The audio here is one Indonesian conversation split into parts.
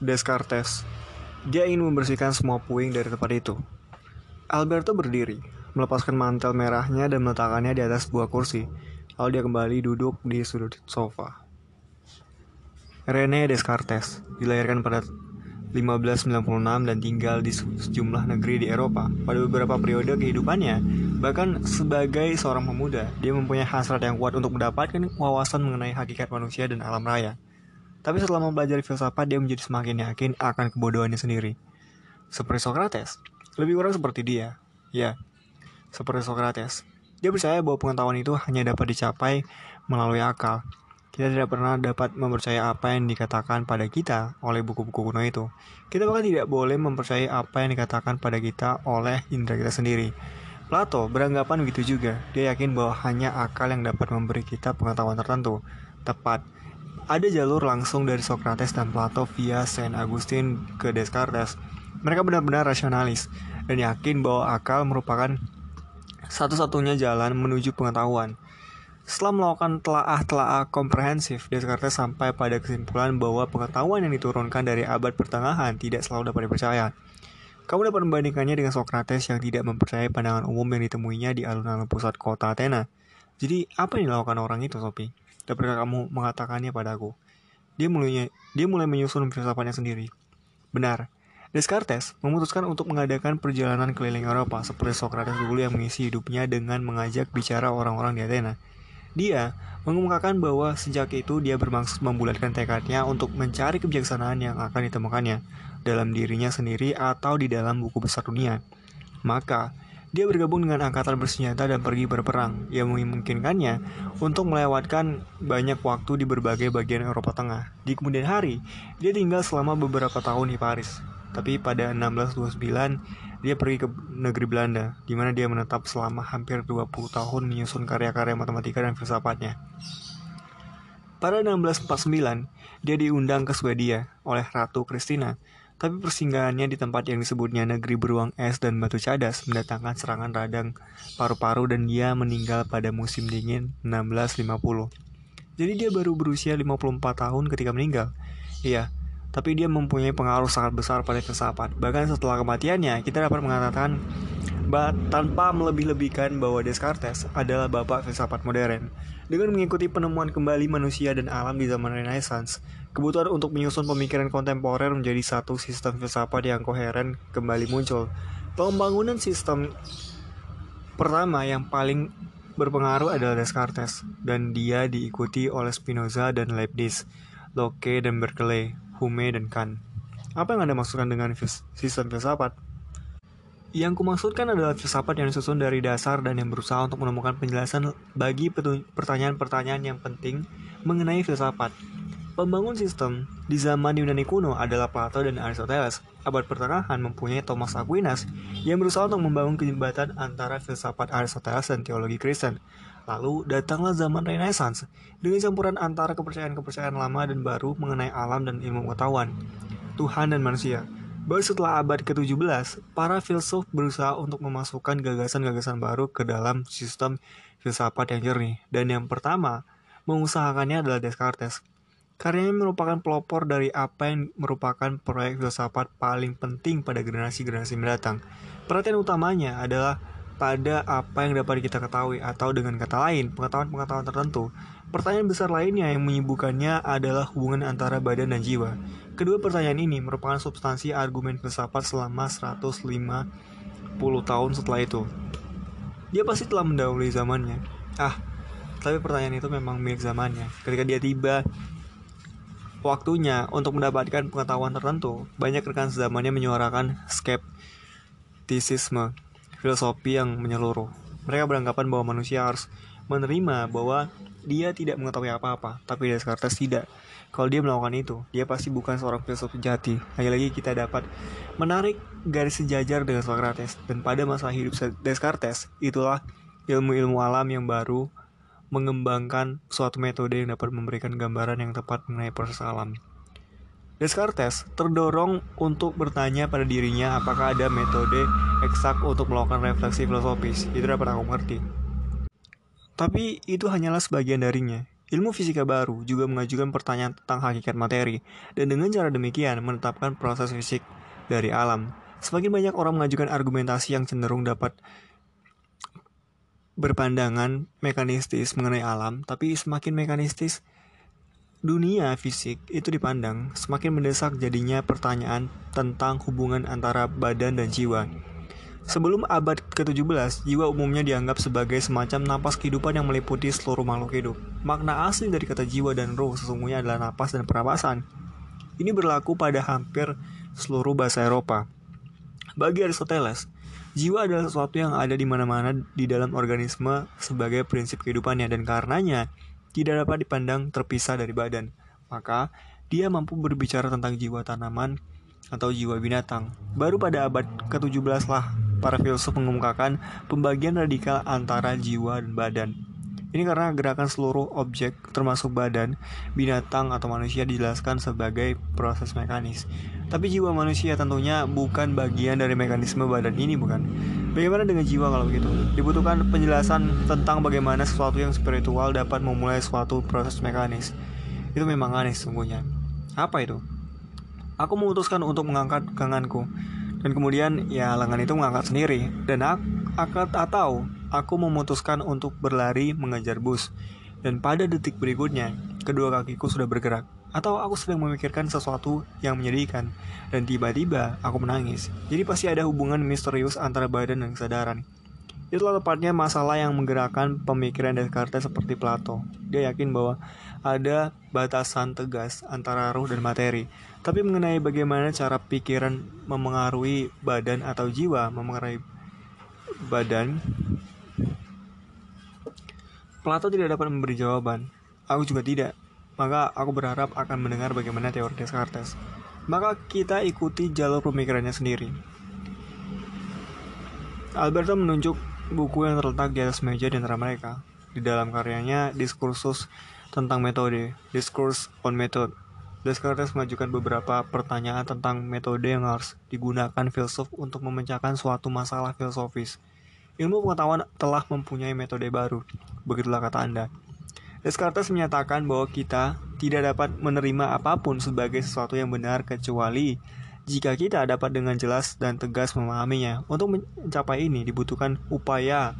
Descartes. Dia ingin membersihkan semua puing dari tempat itu. Alberto berdiri, melepaskan mantel merahnya dan meletakkannya di atas sebuah kursi. Lalu dia kembali duduk di sudut sofa. René Descartes dilahirkan pada 1596 dan tinggal di sejumlah negeri di Eropa. Pada beberapa periode kehidupannya, bahkan sebagai seorang pemuda, dia mempunyai hasrat yang kuat untuk mendapatkan wawasan mengenai hakikat manusia dan alam raya. Tapi setelah mempelajari filsafat, dia menjadi semakin yakin akan kebodohannya sendiri. Seperti Socrates, lebih kurang seperti dia. Ya, seperti Socrates. Dia percaya bahwa pengetahuan itu hanya dapat dicapai melalui akal, kita tidak pernah dapat mempercaya apa yang dikatakan pada kita oleh buku-buku kuno itu. Kita bahkan tidak boleh mempercayai apa yang dikatakan pada kita oleh indera kita sendiri. Plato beranggapan begitu juga. Dia yakin bahwa hanya akal yang dapat memberi kita pengetahuan tertentu. Tepat. Ada jalur langsung dari Socrates dan Plato via Saint Augustine ke Descartes. Mereka benar-benar rasionalis dan yakin bahwa akal merupakan satu-satunya jalan menuju pengetahuan. Setelah melakukan telaah-telaah komprehensif, Descartes sampai pada kesimpulan bahwa pengetahuan yang diturunkan dari abad pertengahan tidak selalu dapat dipercaya. Kamu dapat membandingkannya dengan Socrates yang tidak mempercayai pandangan umum yang ditemuinya di alun-alun pusat kota Athena. Jadi, apa yang dilakukan orang itu, Sophie? Dapatkah kamu mengatakannya padaku? Dia mulai, dia mulai menyusun filsafatnya sendiri. Benar, Descartes memutuskan untuk mengadakan perjalanan keliling Eropa seperti Socrates dulu yang mengisi hidupnya dengan mengajak bicara orang-orang di Athena. Dia mengemukakan bahwa sejak itu dia bermaksud membulatkan tekadnya untuk mencari kebijaksanaan yang akan ditemukannya dalam dirinya sendiri atau di dalam buku besar dunia. Maka, dia bergabung dengan angkatan bersenjata dan pergi berperang yang memungkinkannya untuk melewatkan banyak waktu di berbagai bagian Eropa Tengah. Di kemudian hari, dia tinggal selama beberapa tahun di Paris. Tapi pada 1629, dia pergi ke negeri Belanda, di mana dia menetap selama hampir 20 tahun menyusun karya-karya matematika dan filsafatnya. Pada 1649, dia diundang ke Swedia oleh Ratu Kristina, tapi persinggahannya di tempat yang disebutnya negeri beruang es dan batu cadas mendatangkan serangan radang paru-paru dan dia meninggal pada musim dingin 1650. Jadi dia baru berusia 54 tahun ketika meninggal. Iya, tapi dia mempunyai pengaruh sangat besar pada filsafat. Bahkan setelah kematiannya, kita dapat mengatakan tanpa melebih-lebihkan bahwa Descartes adalah bapak filsafat modern. Dengan mengikuti penemuan kembali manusia dan alam di zaman Renaissance, kebutuhan untuk menyusun pemikiran kontemporer menjadi satu sistem filsafat yang koheren kembali muncul. Pembangunan sistem pertama yang paling berpengaruh adalah Descartes, dan dia diikuti oleh Spinoza dan Leibniz, Locke dan Berkeley, Hume, dan Kant. Apa yang Anda maksudkan dengan sistem filsafat? Yang kumaksudkan adalah filsafat yang disusun dari dasar dan yang berusaha untuk menemukan penjelasan bagi pertanyaan-pertanyaan yang penting mengenai filsafat. Pembangun sistem di zaman Yunani kuno adalah Plato dan Aristoteles. Abad pertengahan mempunyai Thomas Aquinas yang berusaha untuk membangun kejembatan antara filsafat Aristoteles dan teologi Kristen. Lalu datanglah zaman Renaissance dengan campuran antara kepercayaan-kepercayaan lama dan baru mengenai alam dan ilmu pengetahuan, Tuhan dan manusia. Baru setelah abad ke-17, para filsuf berusaha untuk memasukkan gagasan-gagasan baru ke dalam sistem filsafat yang jernih. Dan yang pertama, mengusahakannya adalah Descartes. Karyanya merupakan pelopor dari apa yang merupakan proyek filsafat paling penting pada generasi-generasi mendatang. Perhatian utamanya adalah pada apa yang dapat kita ketahui atau dengan kata lain, pengetahuan-pengetahuan tertentu. Pertanyaan besar lainnya yang menyibukkannya adalah hubungan antara badan dan jiwa. Kedua pertanyaan ini merupakan substansi argumen filsafat selama 150 tahun setelah itu. Dia pasti telah mendahului zamannya. Ah, tapi pertanyaan itu memang milik zamannya. Ketika dia tiba waktunya untuk mendapatkan pengetahuan tertentu, banyak rekan zamannya menyuarakan skeptisisme filosofi yang menyeluruh. Mereka beranggapan bahwa manusia harus menerima bahwa dia tidak mengetahui apa-apa, tapi Descartes tidak. Kalau dia melakukan itu, dia pasti bukan seorang filsuf sejati. Lagi-lagi kita dapat menarik garis sejajar dengan Socrates, dan pada masa hidup Descartes, itulah ilmu-ilmu alam yang baru mengembangkan suatu metode yang dapat memberikan gambaran yang tepat mengenai proses alam. Descartes terdorong untuk bertanya pada dirinya apakah ada metode eksak untuk melakukan refleksi filosofis. Itu dapat aku mengerti. Tapi itu hanyalah sebagian darinya. Ilmu fisika baru juga mengajukan pertanyaan tentang hakikat materi, dan dengan cara demikian menetapkan proses fisik dari alam. Semakin banyak orang mengajukan argumentasi yang cenderung dapat berpandangan mekanistis mengenai alam, tapi semakin mekanistis dunia fisik itu dipandang, semakin mendesak jadinya pertanyaan tentang hubungan antara badan dan jiwa. Sebelum abad ke-17, jiwa umumnya dianggap sebagai semacam napas kehidupan yang meliputi seluruh makhluk hidup. Makna asli dari kata jiwa dan roh sesungguhnya adalah napas dan pernapasan. Ini berlaku pada hampir seluruh bahasa Eropa. Bagi Aristoteles, jiwa adalah sesuatu yang ada di mana-mana di dalam organisme sebagai prinsip kehidupannya dan karenanya tidak dapat dipandang terpisah dari badan. Maka, dia mampu berbicara tentang jiwa tanaman atau jiwa binatang. Baru pada abad ke-17 lah para filsuf mengemukakan pembagian radikal antara jiwa dan badan. Ini karena gerakan seluruh objek, termasuk badan, binatang, atau manusia dijelaskan sebagai proses mekanis. Tapi jiwa manusia tentunya bukan bagian dari mekanisme badan ini, bukan? Bagaimana dengan jiwa kalau begitu? Dibutuhkan penjelasan tentang bagaimana sesuatu yang spiritual dapat memulai suatu proses mekanis. Itu memang aneh sesungguhnya. Apa itu? Aku memutuskan untuk mengangkat ganganku dan kemudian ya lengan itu mengangkat sendiri dan aku, atau aku memutuskan untuk berlari mengejar bus dan pada detik berikutnya kedua kakiku sudah bergerak atau aku sedang memikirkan sesuatu yang menyedihkan dan tiba-tiba aku menangis jadi pasti ada hubungan misterius antara badan dan kesadaran Itulah tepatnya masalah yang menggerakkan pemikiran Descartes seperti Plato. Dia yakin bahwa ada batasan tegas antara ruh dan materi. Tapi mengenai bagaimana cara pikiran memengaruhi badan atau jiwa memengaruhi badan, Plato tidak dapat memberi jawaban. Aku juga tidak. Maka aku berharap akan mendengar bagaimana teori Descartes. Maka kita ikuti jalur pemikirannya sendiri. Alberto menunjuk buku yang terletak di atas meja di antara mereka. Di dalam karyanya, diskursus tentang metode, Discourse on Method. Descartes mengajukan beberapa pertanyaan tentang metode yang harus digunakan filsuf untuk memecahkan suatu masalah filosofis. Ilmu pengetahuan telah mempunyai metode baru, begitulah kata Anda. Descartes menyatakan bahwa kita tidak dapat menerima apa pun sebagai sesuatu yang benar kecuali jika kita dapat dengan jelas dan tegas memahaminya. Untuk mencapai ini dibutuhkan upaya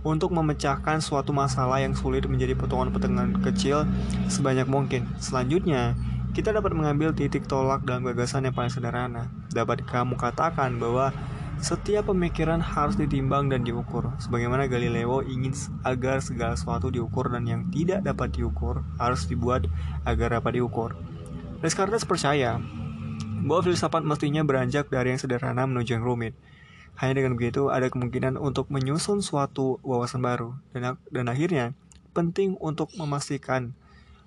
untuk memecahkan suatu masalah yang sulit menjadi potongan-potongan kecil sebanyak mungkin. Selanjutnya, kita dapat mengambil titik tolak dalam gagasan yang paling sederhana. Dapat kamu katakan bahwa setiap pemikiran harus ditimbang dan diukur, sebagaimana Galileo ingin agar segala sesuatu diukur dan yang tidak dapat diukur harus dibuat agar dapat diukur. Descartes percaya bahwa filsafat mestinya beranjak dari yang sederhana menuju yang rumit. Hanya dengan begitu ada kemungkinan untuk menyusun suatu wawasan baru dan, dan akhirnya penting untuk memastikan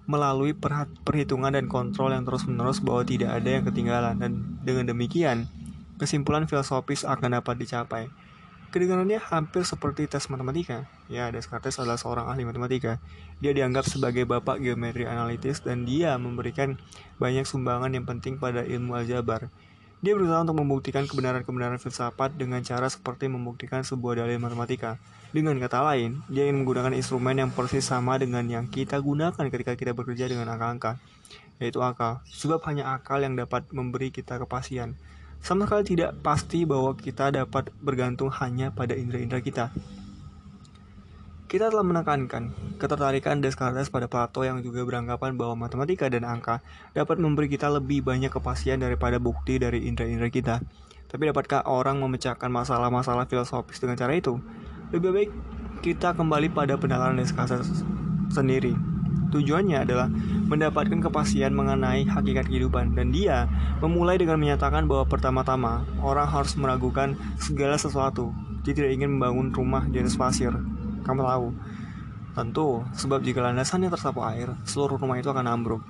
melalui perhitungan dan kontrol yang terus-menerus bahwa tidak ada yang ketinggalan dan dengan demikian kesimpulan filosofis akan dapat dicapai. Kedengarannya hampir seperti tes matematika. Ya, Descartes adalah seorang ahli matematika. Dia dianggap sebagai bapak geometri analitis dan dia memberikan banyak sumbangan yang penting pada ilmu aljabar. Dia berusaha untuk membuktikan kebenaran-kebenaran filsafat dengan cara seperti membuktikan sebuah dalil matematika. Dengan kata lain, dia ingin menggunakan instrumen yang persis sama dengan yang kita gunakan ketika kita bekerja dengan angka-angka, yaitu akal. Sebab hanya akal yang dapat memberi kita kepastian sama sekali tidak pasti bahwa kita dapat bergantung hanya pada indera-indera kita. Kita telah menekankan ketertarikan Descartes pada Plato yang juga beranggapan bahwa matematika dan angka dapat memberi kita lebih banyak kepastian daripada bukti dari indera-indera kita. Tapi dapatkah orang memecahkan masalah-masalah filosofis dengan cara itu? Lebih baik kita kembali pada pendalaman Descartes sendiri. Tujuannya adalah mendapatkan kepastian mengenai hakikat kehidupan dan dia memulai dengan menyatakan bahwa pertama-tama orang harus meragukan segala sesuatu. Dia tidak ingin membangun rumah di atas pasir. Kamu tahu. Tentu, sebab jika landasannya tersapu air, seluruh rumah itu akan ambruk.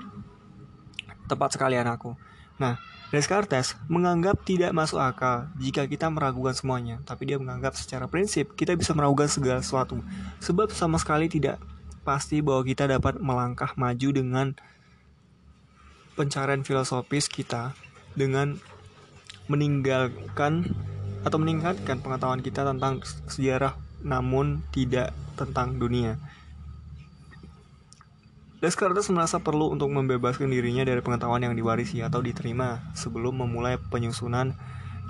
Tepat sekali anakku. Nah, Descartes menganggap tidak masuk akal jika kita meragukan semuanya, tapi dia menganggap secara prinsip kita bisa meragukan segala sesuatu, sebab sama sekali tidak pasti bahwa kita dapat melangkah maju dengan pencarian filosofis kita dengan meninggalkan atau meningkatkan pengetahuan kita tentang sejarah namun tidak tentang dunia. Descartes merasa perlu untuk membebaskan dirinya dari pengetahuan yang diwarisi atau diterima sebelum memulai penyusunan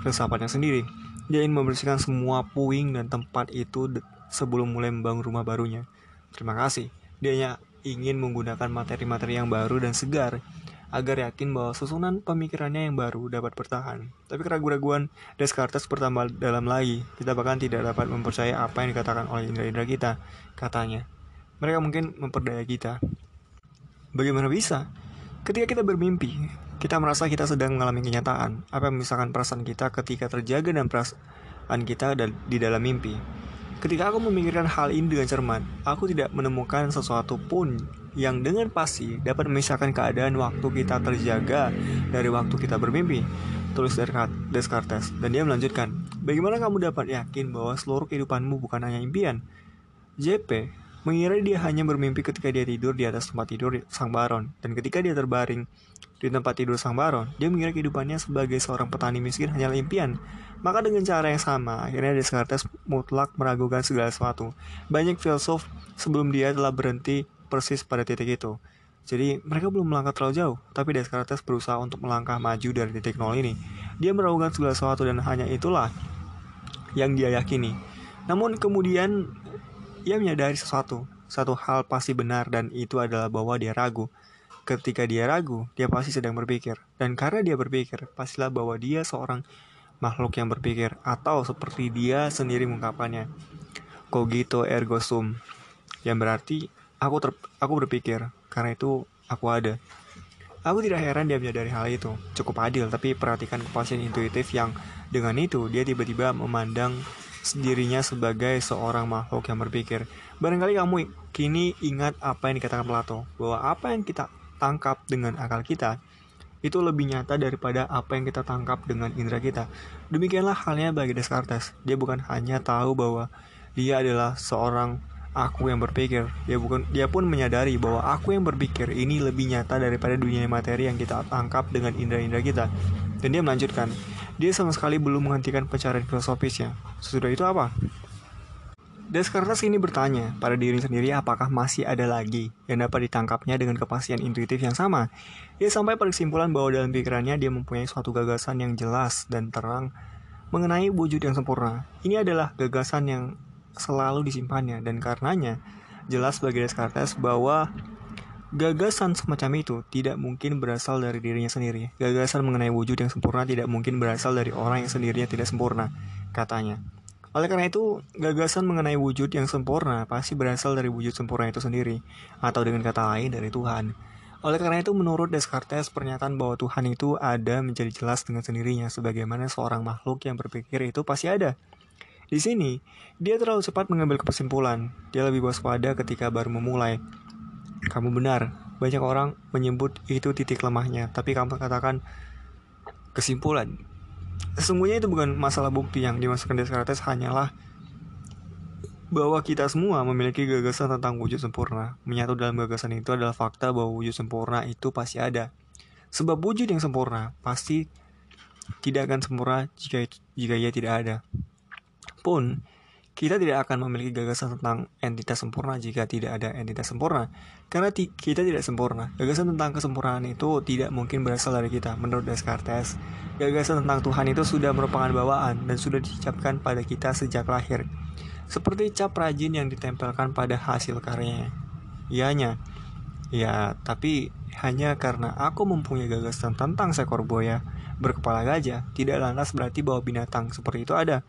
filsafatnya sendiri. Dia ingin membersihkan semua puing dan tempat itu sebelum mulai membangun rumah barunya. Terima kasih. Dia ingin menggunakan materi-materi yang baru dan segar agar yakin bahwa susunan pemikirannya yang baru dapat bertahan. Tapi keraguan-raguan Descartes bertambah dalam lagi. Kita bahkan tidak dapat mempercaya apa yang dikatakan oleh indera-indera kita, katanya. Mereka mungkin memperdaya kita. Bagaimana bisa? Ketika kita bermimpi, kita merasa kita sedang mengalami kenyataan. Apa yang memisahkan perasaan kita ketika terjaga dan perasaan kita di dalam mimpi? Ketika aku memikirkan hal ini dengan cermat, aku tidak menemukan sesuatu pun yang dengan pasti dapat memisahkan keadaan waktu kita terjaga dari waktu kita bermimpi. Tulis Descartes, dan dia melanjutkan, Bagaimana kamu dapat yakin bahwa seluruh kehidupanmu bukan hanya impian? JP mengira dia hanya bermimpi ketika dia tidur di atas tempat tidur sang baron, dan ketika dia terbaring di tempat tidur sang baron, dia mengira kehidupannya sebagai seorang petani miskin hanyalah impian. Maka dengan cara yang sama, akhirnya Descartes mutlak meragukan segala sesuatu. Banyak filsuf sebelum dia telah berhenti persis pada titik itu. Jadi mereka belum melangkah terlalu jauh, tapi Descartes berusaha untuk melangkah maju dari titik nol ini. Dia meragukan segala sesuatu dan hanya itulah yang dia yakini. Namun kemudian ia menyadari sesuatu, satu hal pasti benar dan itu adalah bahwa dia ragu. Ketika dia ragu, dia pasti sedang berpikir. Dan karena dia berpikir, pastilah bahwa dia seorang makhluk yang berpikir atau seperti dia sendiri mengungkapkannya. Cogito ergo sum. Yang berarti aku ter aku berpikir, karena itu aku ada. Aku tidak heran dia menyadari hal itu. Cukup adil, tapi perhatikan kepastian intuitif yang dengan itu dia tiba-tiba memandang dirinya sebagai seorang makhluk yang berpikir. Barangkali kamu kini ingat apa yang dikatakan Plato, bahwa apa yang kita tangkap dengan akal kita itu lebih nyata daripada apa yang kita tangkap dengan indera kita. Demikianlah halnya bagi Descartes. Dia bukan hanya tahu bahwa dia adalah seorang aku yang berpikir. Dia bukan dia pun menyadari bahwa aku yang berpikir ini lebih nyata daripada dunia materi yang kita tangkap dengan indera-indera kita. Dan dia melanjutkan, dia sama sekali belum menghentikan pencarian filosofisnya. Sesudah itu apa? Descartes ini bertanya pada diri sendiri apakah masih ada lagi yang dapat ditangkapnya dengan kepastian intuitif yang sama. Dia sampai pada kesimpulan bahwa dalam pikirannya dia mempunyai suatu gagasan yang jelas dan terang mengenai wujud yang sempurna. Ini adalah gagasan yang selalu disimpannya dan karenanya jelas bagi Descartes bahwa Gagasan semacam itu tidak mungkin berasal dari dirinya sendiri. Gagasan mengenai wujud yang sempurna tidak mungkin berasal dari orang yang sendirinya tidak sempurna, katanya. Oleh karena itu, gagasan mengenai wujud yang sempurna pasti berasal dari wujud sempurna itu sendiri, atau dengan kata lain dari Tuhan. Oleh karena itu, menurut Descartes, pernyataan bahwa Tuhan itu ada menjadi jelas dengan sendirinya, sebagaimana seorang makhluk yang berpikir itu pasti ada. Di sini, dia terlalu cepat mengambil kesimpulan. Dia lebih waspada ketika baru memulai. Kamu benar, banyak orang menyebut itu titik lemahnya, tapi kamu katakan kesimpulan. Sesungguhnya itu bukan masalah bukti yang dimasukkan Descartes hanyalah bahwa kita semua memiliki gagasan tentang wujud sempurna. Menyatu dalam gagasan itu adalah fakta bahwa wujud sempurna itu pasti ada. Sebab wujud yang sempurna pasti tidak akan sempurna jika jika ia tidak ada. Pun kita tidak akan memiliki gagasan tentang entitas sempurna jika tidak ada entitas sempurna. Karena kita tidak sempurna. Gagasan tentang kesempurnaan itu tidak mungkin berasal dari kita. Menurut Descartes, gagasan tentang Tuhan itu sudah merupakan bawaan dan sudah dicapkan pada kita sejak lahir. Seperti cap rajin yang ditempelkan pada hasil karyanya. Ianya, ya tapi hanya karena aku mempunyai gagasan tentang seekor buaya berkepala gajah, tidak lantas berarti bahwa binatang seperti itu ada.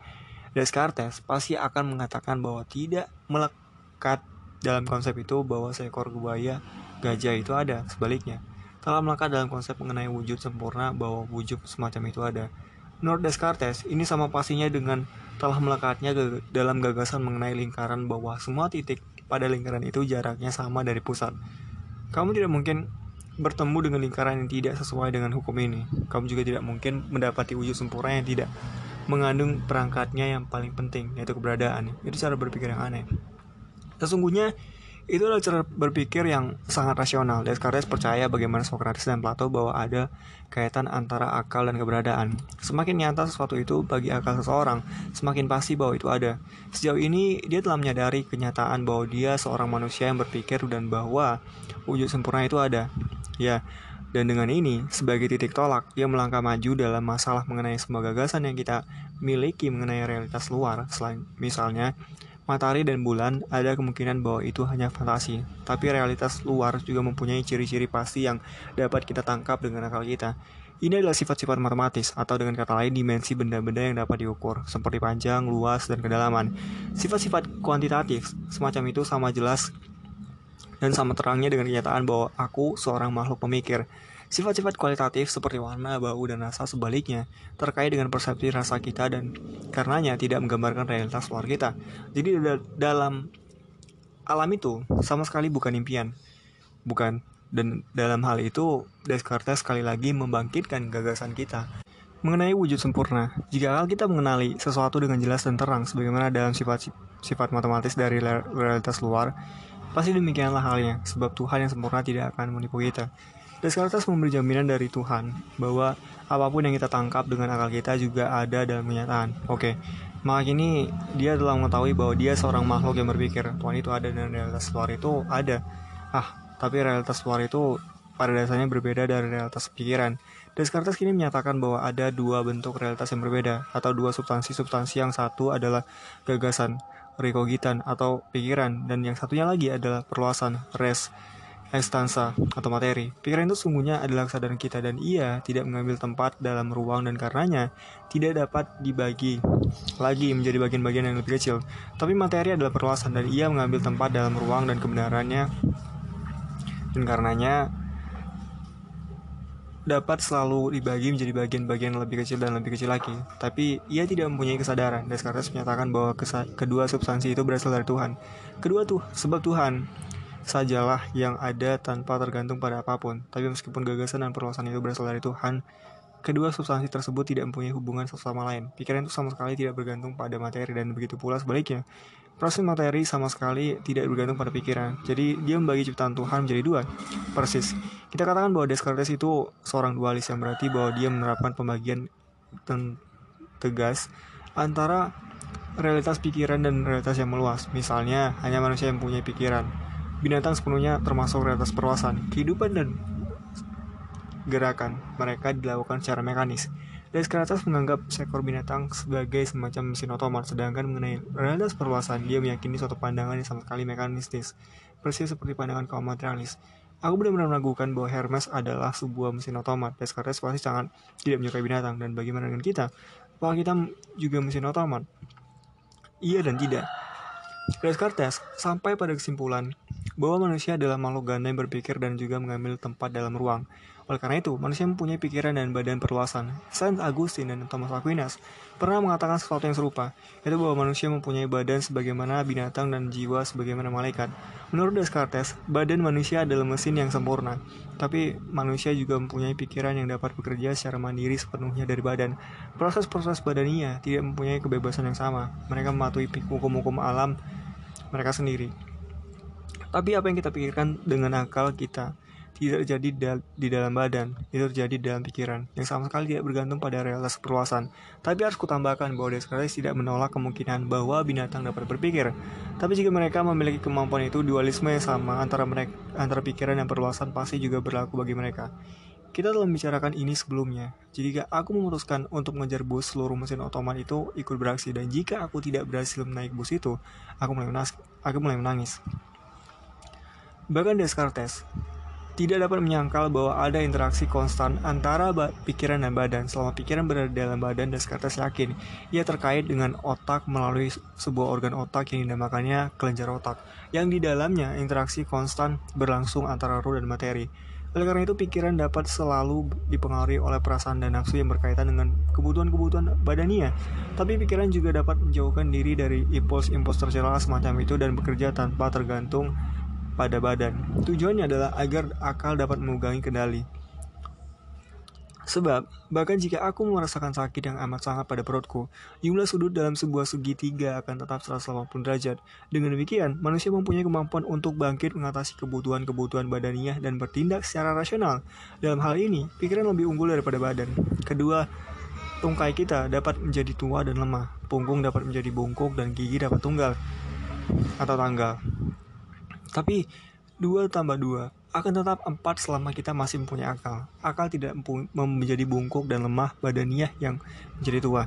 Descartes pasti akan mengatakan bahwa tidak melekat dalam konsep itu bahwa seekor buaya gajah itu ada. Sebaliknya, telah melekat dalam konsep mengenai wujud sempurna bahwa wujud semacam itu ada. Menurut Descartes, ini sama pastinya dengan telah melekatnya dalam gagasan mengenai lingkaran bahwa semua titik pada lingkaran itu jaraknya sama dari pusat. Kamu tidak mungkin bertemu dengan lingkaran yang tidak sesuai dengan hukum ini. Kamu juga tidak mungkin mendapati wujud sempurna yang tidak mengandung perangkatnya yang paling penting, yaitu keberadaan. Itu cara berpikir yang aneh. Sesungguhnya, Itu adalah cara berpikir yang sangat rasional. Descartes percaya bagaimana Socrates dan Plato bahwa ada kaitan antara akal dan keberadaan. Semakin nyata sesuatu itu bagi akal seseorang, semakin pasti bahwa itu ada. Sejauh ini, dia telah menyadari kenyataan bahwa dia seorang manusia yang berpikir dan bahwa wujud sempurna itu ada. Ya, dan dengan ini, sebagai titik tolak, dia melangkah maju dalam masalah mengenai semua gagasan yang kita miliki mengenai realitas luar. Selain misalnya, matahari dan bulan ada kemungkinan bahwa itu hanya fantasi, tapi realitas luar juga mempunyai ciri-ciri pasti yang dapat kita tangkap dengan akal kita. Ini adalah sifat-sifat matematis, atau dengan kata lain dimensi benda-benda yang dapat diukur, seperti panjang, luas, dan kedalaman. Sifat-sifat kuantitatif semacam itu sama jelas dan sama terangnya dengan kenyataan bahwa aku seorang makhluk pemikir. Sifat-sifat kualitatif seperti warna, bau, dan rasa sebaliknya terkait dengan persepsi rasa kita dan karenanya tidak menggambarkan realitas luar kita. Jadi dalam alam itu sama sekali bukan impian. Bukan. Dan dalam hal itu Descartes sekali lagi membangkitkan gagasan kita mengenai wujud sempurna. Jika kita mengenali sesuatu dengan jelas dan terang sebagaimana dalam sifat sifat matematis dari realitas luar, pasti demikianlah halnya sebab Tuhan yang sempurna tidak akan menipu kita. Descartes memberi jaminan dari Tuhan bahwa apa pun yang kita tangkap dengan akal kita juga ada dalam kenyataan. Oke, maka kini dia telah mengetahui bahwa dia seorang makhluk yang berpikir Tuhan itu ada dan realitas luar itu ada. Ah, tapi realitas luar itu pada dasarnya berbeda dari realitas pikiran. Descartes kini menyatakan bahwa ada dua bentuk realitas yang berbeda atau dua substansi-substansi yang satu adalah gagasan, rekogitan atau pikiran dan yang satunya lagi adalah perluasan, res ekstansa atau materi. Pikiran itu sungguhnya adalah kesadaran kita dan ia tidak mengambil tempat dalam ruang dan karenanya tidak dapat dibagi lagi menjadi bagian-bagian yang lebih kecil. Tapi materi adalah perluasan dan ia mengambil tempat dalam ruang dan kebenarannya dan karenanya dapat selalu dibagi menjadi bagian-bagian lebih kecil dan lebih kecil lagi. Tapi ia tidak mempunyai kesadaran. Descartes menyatakan bahwa kedua substansi itu berasal dari Tuhan. Kedua tuh sebab Tuhan sajalah yang ada tanpa tergantung pada apa pun. Tapi meskipun gagasan dan perluasan itu berasal dari Tuhan, kedua substansi tersebut tidak mempunyai hubungan satu lain. Pikiran itu sama sekali tidak bergantung pada materi dan begitu pula sebaliknya. Proses materi sama sekali tidak bergantung pada pikiran. Jadi dia membagi ciptaan Tuhan menjadi dua. Persis. Kita katakan bahwa Descartes itu seorang dualis yang berarti bahwa dia menerapkan pembagian tegas antara realitas pikiran dan realitas yang meluas. Misalnya, hanya manusia yang punya pikiran binatang sepenuhnya termasuk realitas perluasan. Kehidupan dan gerakan mereka dilakukan secara mekanis. Descartes menganggap seekor binatang sebagai semacam mesin otomat, sedangkan mengenai realitas perluasan, dia meyakini suatu pandangan yang sama sekali mekanistis, persis seperti pandangan kaum materialis. Aku benar-benar meragukan bahwa Hermes adalah sebuah mesin otomat. Descartes pasti sangat tidak menyukai binatang, dan bagaimana dengan kita? Apakah kita juga mesin otomat? Iya dan tidak. Descartes sampai pada kesimpulan bahwa manusia adalah makhluk ganda yang berpikir dan juga mengambil tempat dalam ruang. Oleh karena itu, manusia mempunyai pikiran dan badan perluasan. Saint Augustine dan Thomas Aquinas pernah mengatakan sesuatu yang serupa, yaitu bahwa manusia mempunyai badan sebagaimana binatang dan jiwa sebagaimana malaikat. Menurut Descartes, badan manusia adalah mesin yang sempurna, tapi manusia juga mempunyai pikiran yang dapat bekerja secara mandiri sepenuhnya dari badan. Proses-proses badania tidak mempunyai kebebasan yang sama. Mereka mematuhi hukum-hukum alam mereka sendiri. Tapi apa yang kita pikirkan dengan akal kita tidak terjadi di dalam badan, itu terjadi di dalam pikiran, yang sama sekali tidak bergantung pada realitas perluasan. Tapi harus kutambahkan bahwa Descartes tidak menolak kemungkinan bahwa binatang dapat berpikir. Tapi jika mereka memiliki kemampuan itu, dualisme yang sama antara mereka, antara pikiran dan perluasan pasti juga berlaku bagi mereka. Kita telah membicarakan ini sebelumnya. Jika aku memutuskan untuk mengejar bus, seluruh mesin otomat itu ikut beraksi dan jika aku tidak berhasil menaik bus itu, aku mulai menangis. Aku mulai menangis. Bahkan Descartes tidak dapat menyangkal bahwa ada interaksi konstan antara pikiran dan badan. Selama pikiran berada dalam badan, Descartes yakin ia terkait dengan otak melalui sebuah organ otak yang dinamakannya kelenjar otak, yang di dalamnya interaksi konstan berlangsung antara roh dan materi. Oleh karena itu, pikiran dapat selalu dipengaruhi oleh perasaan dan nafsu yang berkaitan dengan kebutuhan-kebutuhan badania. Tapi pikiran juga dapat menjauhkan diri dari impuls-impuls tercela semacam itu dan bekerja tanpa tergantung pada badan. Tujuannya adalah agar akal dapat memegangi kendali. Sebab, bahkan jika aku merasakan sakit yang amat sangat pada perutku, jumlah sudut dalam sebuah segitiga akan tetap 180 derajat. Dengan demikian, manusia mempunyai kemampuan untuk bangkit mengatasi kebutuhan-kebutuhan badaniah dan bertindak secara rasional. Dalam hal ini, pikiran lebih unggul daripada badan. Kedua, tungkai kita dapat menjadi tua dan lemah, punggung dapat menjadi bungkuk, dan gigi dapat tunggal atau tanggal. Tapi, dua tambah dua akan tetap empat selama kita masih mempunyai akal. Akal tidak menjadi bungkuk dan lemah badaniah yang menjadi tua.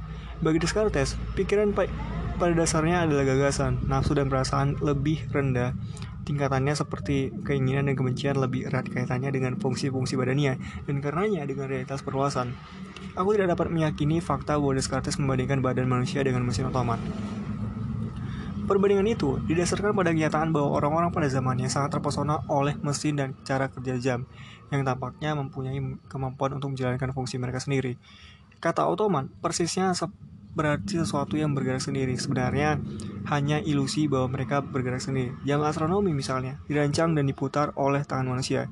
Bagi Descartes, pikiran pada dasarnya adalah gagasan, nafsu dan perasaan lebih rendah. Tingkatannya seperti keinginan dan kebencian lebih erat kaitannya dengan fungsi-fungsi badania dan karenanya dengan realitas perluasan. Aku tidak dapat meyakini fakta bahwa Descartes membandingkan badan manusia dengan mesin otomat. Perbandingan itu didasarkan pada kenyataan bahwa orang-orang pada zamannya sangat terpesona oleh mesin dan cara kerja jam yang tampaknya mempunyai kemampuan untuk menjalankan fungsi mereka sendiri. Kata otoman persisnya berarti sesuatu yang bergerak sendiri. Sebenarnya hanya ilusi bahwa mereka bergerak sendiri. Jam astronomi misalnya dirancang dan diputar oleh tangan manusia.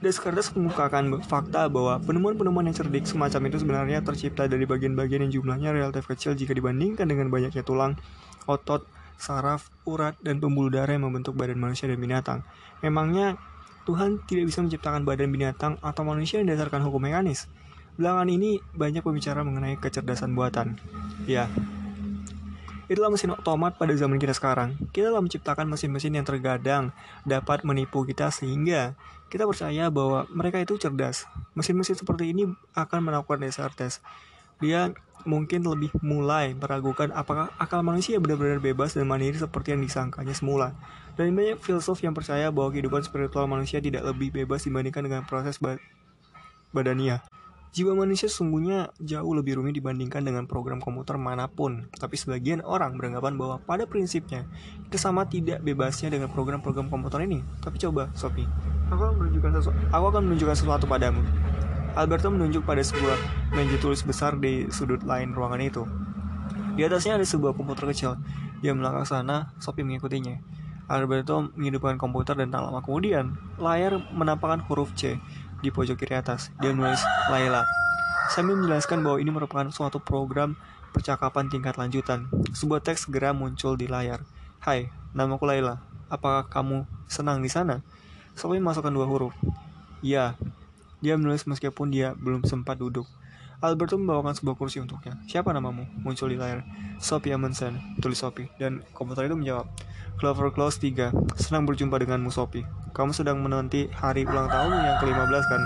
Descartes mengukakan fakta bahwa penemuan-penemuan yang cerdik semacam itu sebenarnya tercipta dari bagian-bagian yang jumlahnya relatif kecil jika dibandingkan dengan banyaknya tulang, otot, saraf, urat, dan pembuluh darah yang membentuk badan manusia dan binatang. Memangnya Tuhan tidak bisa menciptakan badan binatang atau manusia yang dasarkan hukum mekanis? Belakangan ini banyak pembicara mengenai kecerdasan buatan. Ya, itulah mesin otomat pada zaman kita sekarang. Kita telah menciptakan mesin-mesin yang terkadang dapat menipu kita sehingga kita percaya bahwa mereka itu cerdas. Mesin-mesin seperti ini akan melakukan Descartes. Dia mungkin lebih mulai meragukan apakah akal manusia benar-benar bebas dan mandiri seperti yang disangkanya semula. Dan banyak filsuf yang percaya bahwa kehidupan spiritual manusia tidak lebih bebas dibandingkan dengan proses ba badania. Jiwa manusia sesungguhnya jauh lebih rumit dibandingkan dengan program komputer mana pun. Tapi sebagian orang beranggapan bahwa pada prinsipnya kita sama tidak bebasnya dengan program-program komputer ini. Tapi coba, Sophie, aku akan menunjukkan sesuatu, aku akan menunjukkan sesuatu padamu. Alberto menunjuk pada sebuah meja tulis besar di sudut lain ruangan itu. Di atasnya ada sebuah komputer kecil. Dia melangkah sana, Sophie mengikutinya. Alberto menghidupkan komputer dan tak lama kemudian, layar menampakkan huruf C di pojok kiri atas. Dia menulis Laila. Sambil menjelaskan bahwa ini merupakan suatu program percakapan tingkat lanjutan. Sebuah teks segera muncul di layar. Hai, namaku Laila. Apakah kamu senang di sana? Sophie masukkan dua huruf. Ya, dia menulis meskipun dia belum sempat duduk. Alberto membawakan sebuah kursi untuknya. Siapa namamu? Muncul di layar. Sophie Amundsen, tulis Sophie. Dan komputer itu menjawab. Clover Clause 3. Senang berjumpa denganmu Sophie. Kamu sedang menanti hari ulang tahun yang ke-15 kan?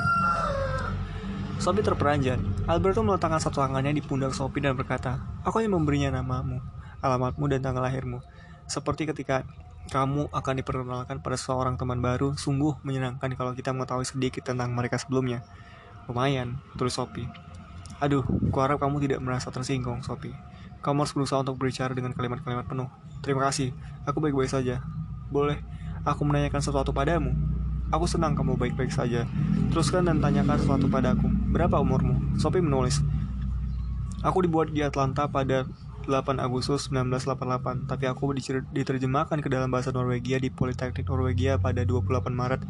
Sophie terperanjat. Alberto meletakkan satu tangannya di pundak Sophie dan berkata, Aku hanya memberinya namamu, alamatmu, dan tanggal lahirmu. Seperti ketika kamu akan diperkenalkan pada seorang teman baru, sungguh menyenangkan kalau kita mengetahui sedikit tentang mereka sebelumnya. Lumayan, tulis Sophie. Aduh, kuharap kamu tidak merasa tersinggung, Sophie. Kamu harus berusaha untuk berbicara dengan kalimat-kalimat penuh. Terima kasih, aku baik-baik saja. Boleh, aku menanyakan sesuatu padamu. Aku senang kamu baik-baik saja. Teruskan dan tanyakan sesuatu padaku. Berapa umurmu? Sophie menulis. Aku dibuat di Atlanta pada 8 Agustus 1988, tapi aku diterjemahkan ke dalam bahasa Norwegia di Politeknik Norwegia pada 28 Maret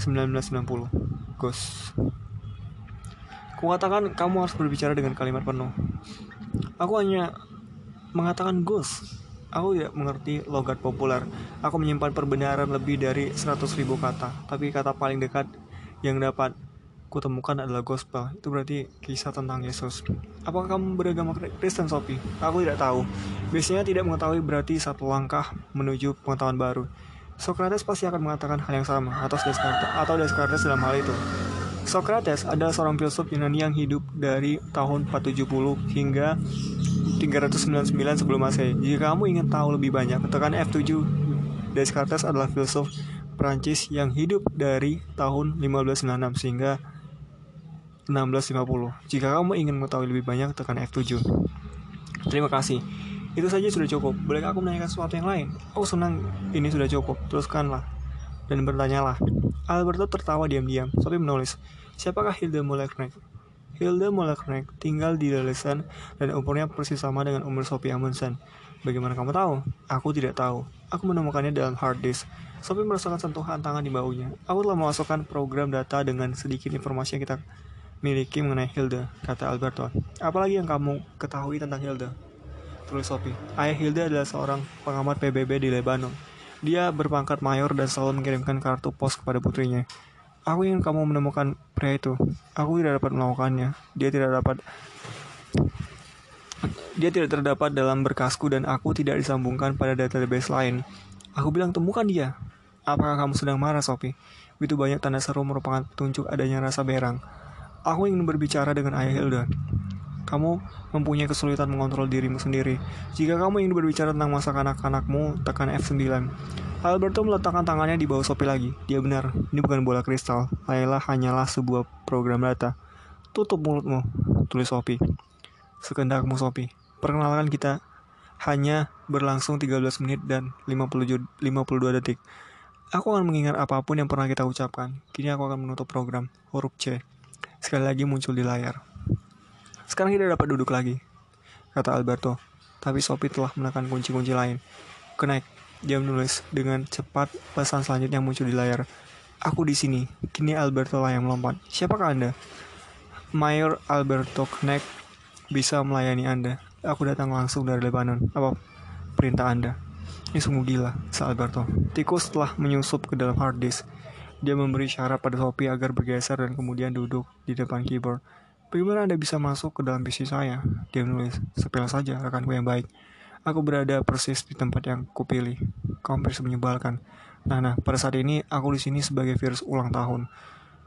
1990. Gus. Kukatakan kamu harus berbicara dengan kalimat penuh. Aku hanya mengatakan Gus. Aku tidak mengerti logat populer. Aku menyimpan perbenaran lebih dari 100.000 kata, tapi kata paling dekat yang dapat kutemukan adalah gospel. Itu berarti kisah tentang Yesus. Apakah kamu beragama Kristen, Sophie? Aku tidak tahu. Biasanya tidak mengetahui berarti satu langkah menuju pengetahuan baru. Socrates pasti akan mengatakan hal yang sama atau Descartes, atau Descartes dalam hal itu. Socrates adalah seorang filsuf Yunani yang hidup dari tahun 470 hingga 399 sebelum Masehi. Jika kamu ingin tahu lebih banyak, tekan F7. Descartes adalah filsuf Prancis yang hidup dari tahun 1596 sehingga 1650. Jika kamu ingin mengetahui lebih banyak, tekan F7. Terima kasih. Itu saja sudah cukup. Boleh aku menanyakan sesuatu yang lain? Aku senang ini sudah cukup. Teruskanlah. Dan bertanyalah. Alberto tertawa diam-diam. Sophie menulis. Siapakah Hilda Moleknecht? Hilda Moleknecht tinggal di Dalesan dan umurnya persis sama dengan umur Sophie Amundsen. Bagaimana kamu tahu? Aku tidak tahu. Aku menemukannya dalam hard disk. Sophie merasakan sentuhan tangan di baunya. Aku telah memasukkan program data dengan sedikit informasi yang kita miliki mengenai Hilda, kata Alberto. Apalagi yang kamu ketahui tentang Hilda? Tulis Sophie. Ayah Hilda adalah seorang pengamat PBB di Lebanon. Dia berpangkat mayor dan selalu mengirimkan kartu pos kepada putrinya. Aku ingin kamu menemukan pria itu. Aku tidak dapat melakukannya. Dia tidak dapat dia tidak terdapat dalam berkasku dan aku tidak disambungkan pada database lain. Aku bilang temukan dia. Apakah kamu sedang marah, Sophie? Begitu banyak tanda seru merupakan petunjuk adanya rasa berang. Aku ingin berbicara dengan ayah Hilda. Kamu mempunyai kesulitan mengontrol dirimu sendiri. Jika kamu ingin berbicara tentang masa kanak-kanakmu, tekan F9. Alberto meletakkan tangannya di bawah Sophie lagi. Dia benar, ini bukan bola kristal. Layla hanyalah sebuah program data. Tutup mulutmu, tulis Sophie. Sekendakmu, Sophie. Perkenalkan kita hanya berlangsung 13 menit dan 50, 52 detik. Aku akan mengingat apa pun yang pernah kita ucapkan. Kini aku akan menutup program. Huruf C. Sekali lagi muncul di layar. Sekarang kita dapat duduk lagi, kata Alberto. Tapi Sophie telah menekan kunci-kunci lain. Connect. Dia menulis dengan cepat pesan selanjutnya muncul di layar. Aku di sini. Kini Alberto lah yang melompat. Siapakah Anda? Mayor Alberto Connect bisa melayani Anda. Aku datang langsung dari Lebanon. Apa perintah Anda? Ini sungguh gila, sa Alberto. Tikus telah menyusup ke dalam hard disk. Dia memberi syarat pada Sophie agar bergeser dan kemudian duduk di depan keyboard. Bagaimana Anda bisa masuk ke dalam PC saya? Dia menulis, sepele saja, rekanku yang baik. Aku berada persis di tempat yang kupilih. Kau menyebalkan. Nah, nah, pada saat ini aku di sini sebagai virus ulang tahun.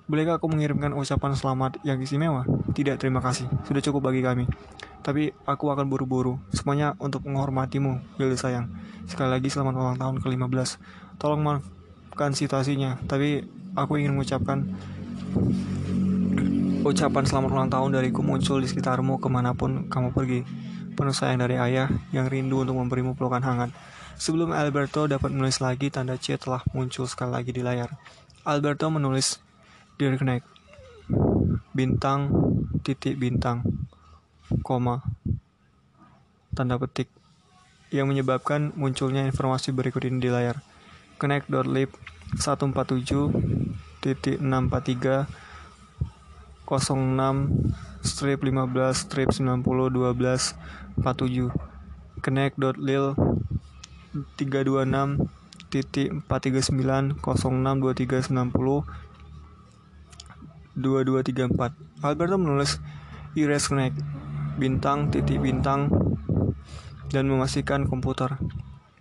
Bolehkah aku mengirimkan ucapan selamat yang istimewa? Tidak, terima kasih. Sudah cukup bagi kami. Tapi aku akan buru-buru. Semuanya untuk menghormatimu, Hilda sayang. Sekali lagi selamat ulang tahun ke-15. Tolong maafkan situasinya, tapi aku ingin mengucapkan ucapan selamat ulang tahun dariku muncul di sekitarmu ke mana pun kamu pergi. Penuh sayang dari ayah yang rindu untuk memberimu pelukan hangat. Sebelum Alberto dapat menulis lagi, tanda C telah muncul sekali lagi di layar. Alberto menulis Dear Connect Bintang Titik bintang Koma Tanda petik Yang menyebabkan munculnya informasi berikut ini di layar Connect.lib 147 titik 643 06 strip 15 strip 90 12 47 connect.lil 326 titik 439 06 2390 2234. Alberto menulis erase connect bintang titik bintang dan memastikan komputer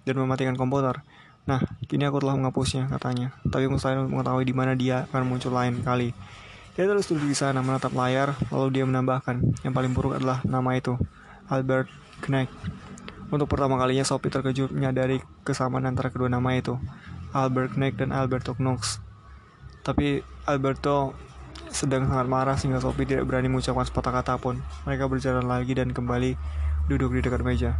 dan mematikan komputer. Nah, kini aku telah menghapusnya katanya. Tapi mustahil mengetahui di mana dia akan muncul lain kali. Dia terus duduk di sana menatap layar, lalu dia menambahkan, yang paling buruk adalah nama itu, Albert Knecht. Untuk pertama kalinya Sophie terkejut menyadari kesamaan antara kedua nama itu, Albert Knecht dan Alberto Knox. Tapi Alberto sedang sangat marah sehingga Sophie tidak berani mengucapkan sepatah kata pun. Mereka berjalan lagi dan kembali duduk di dekat meja.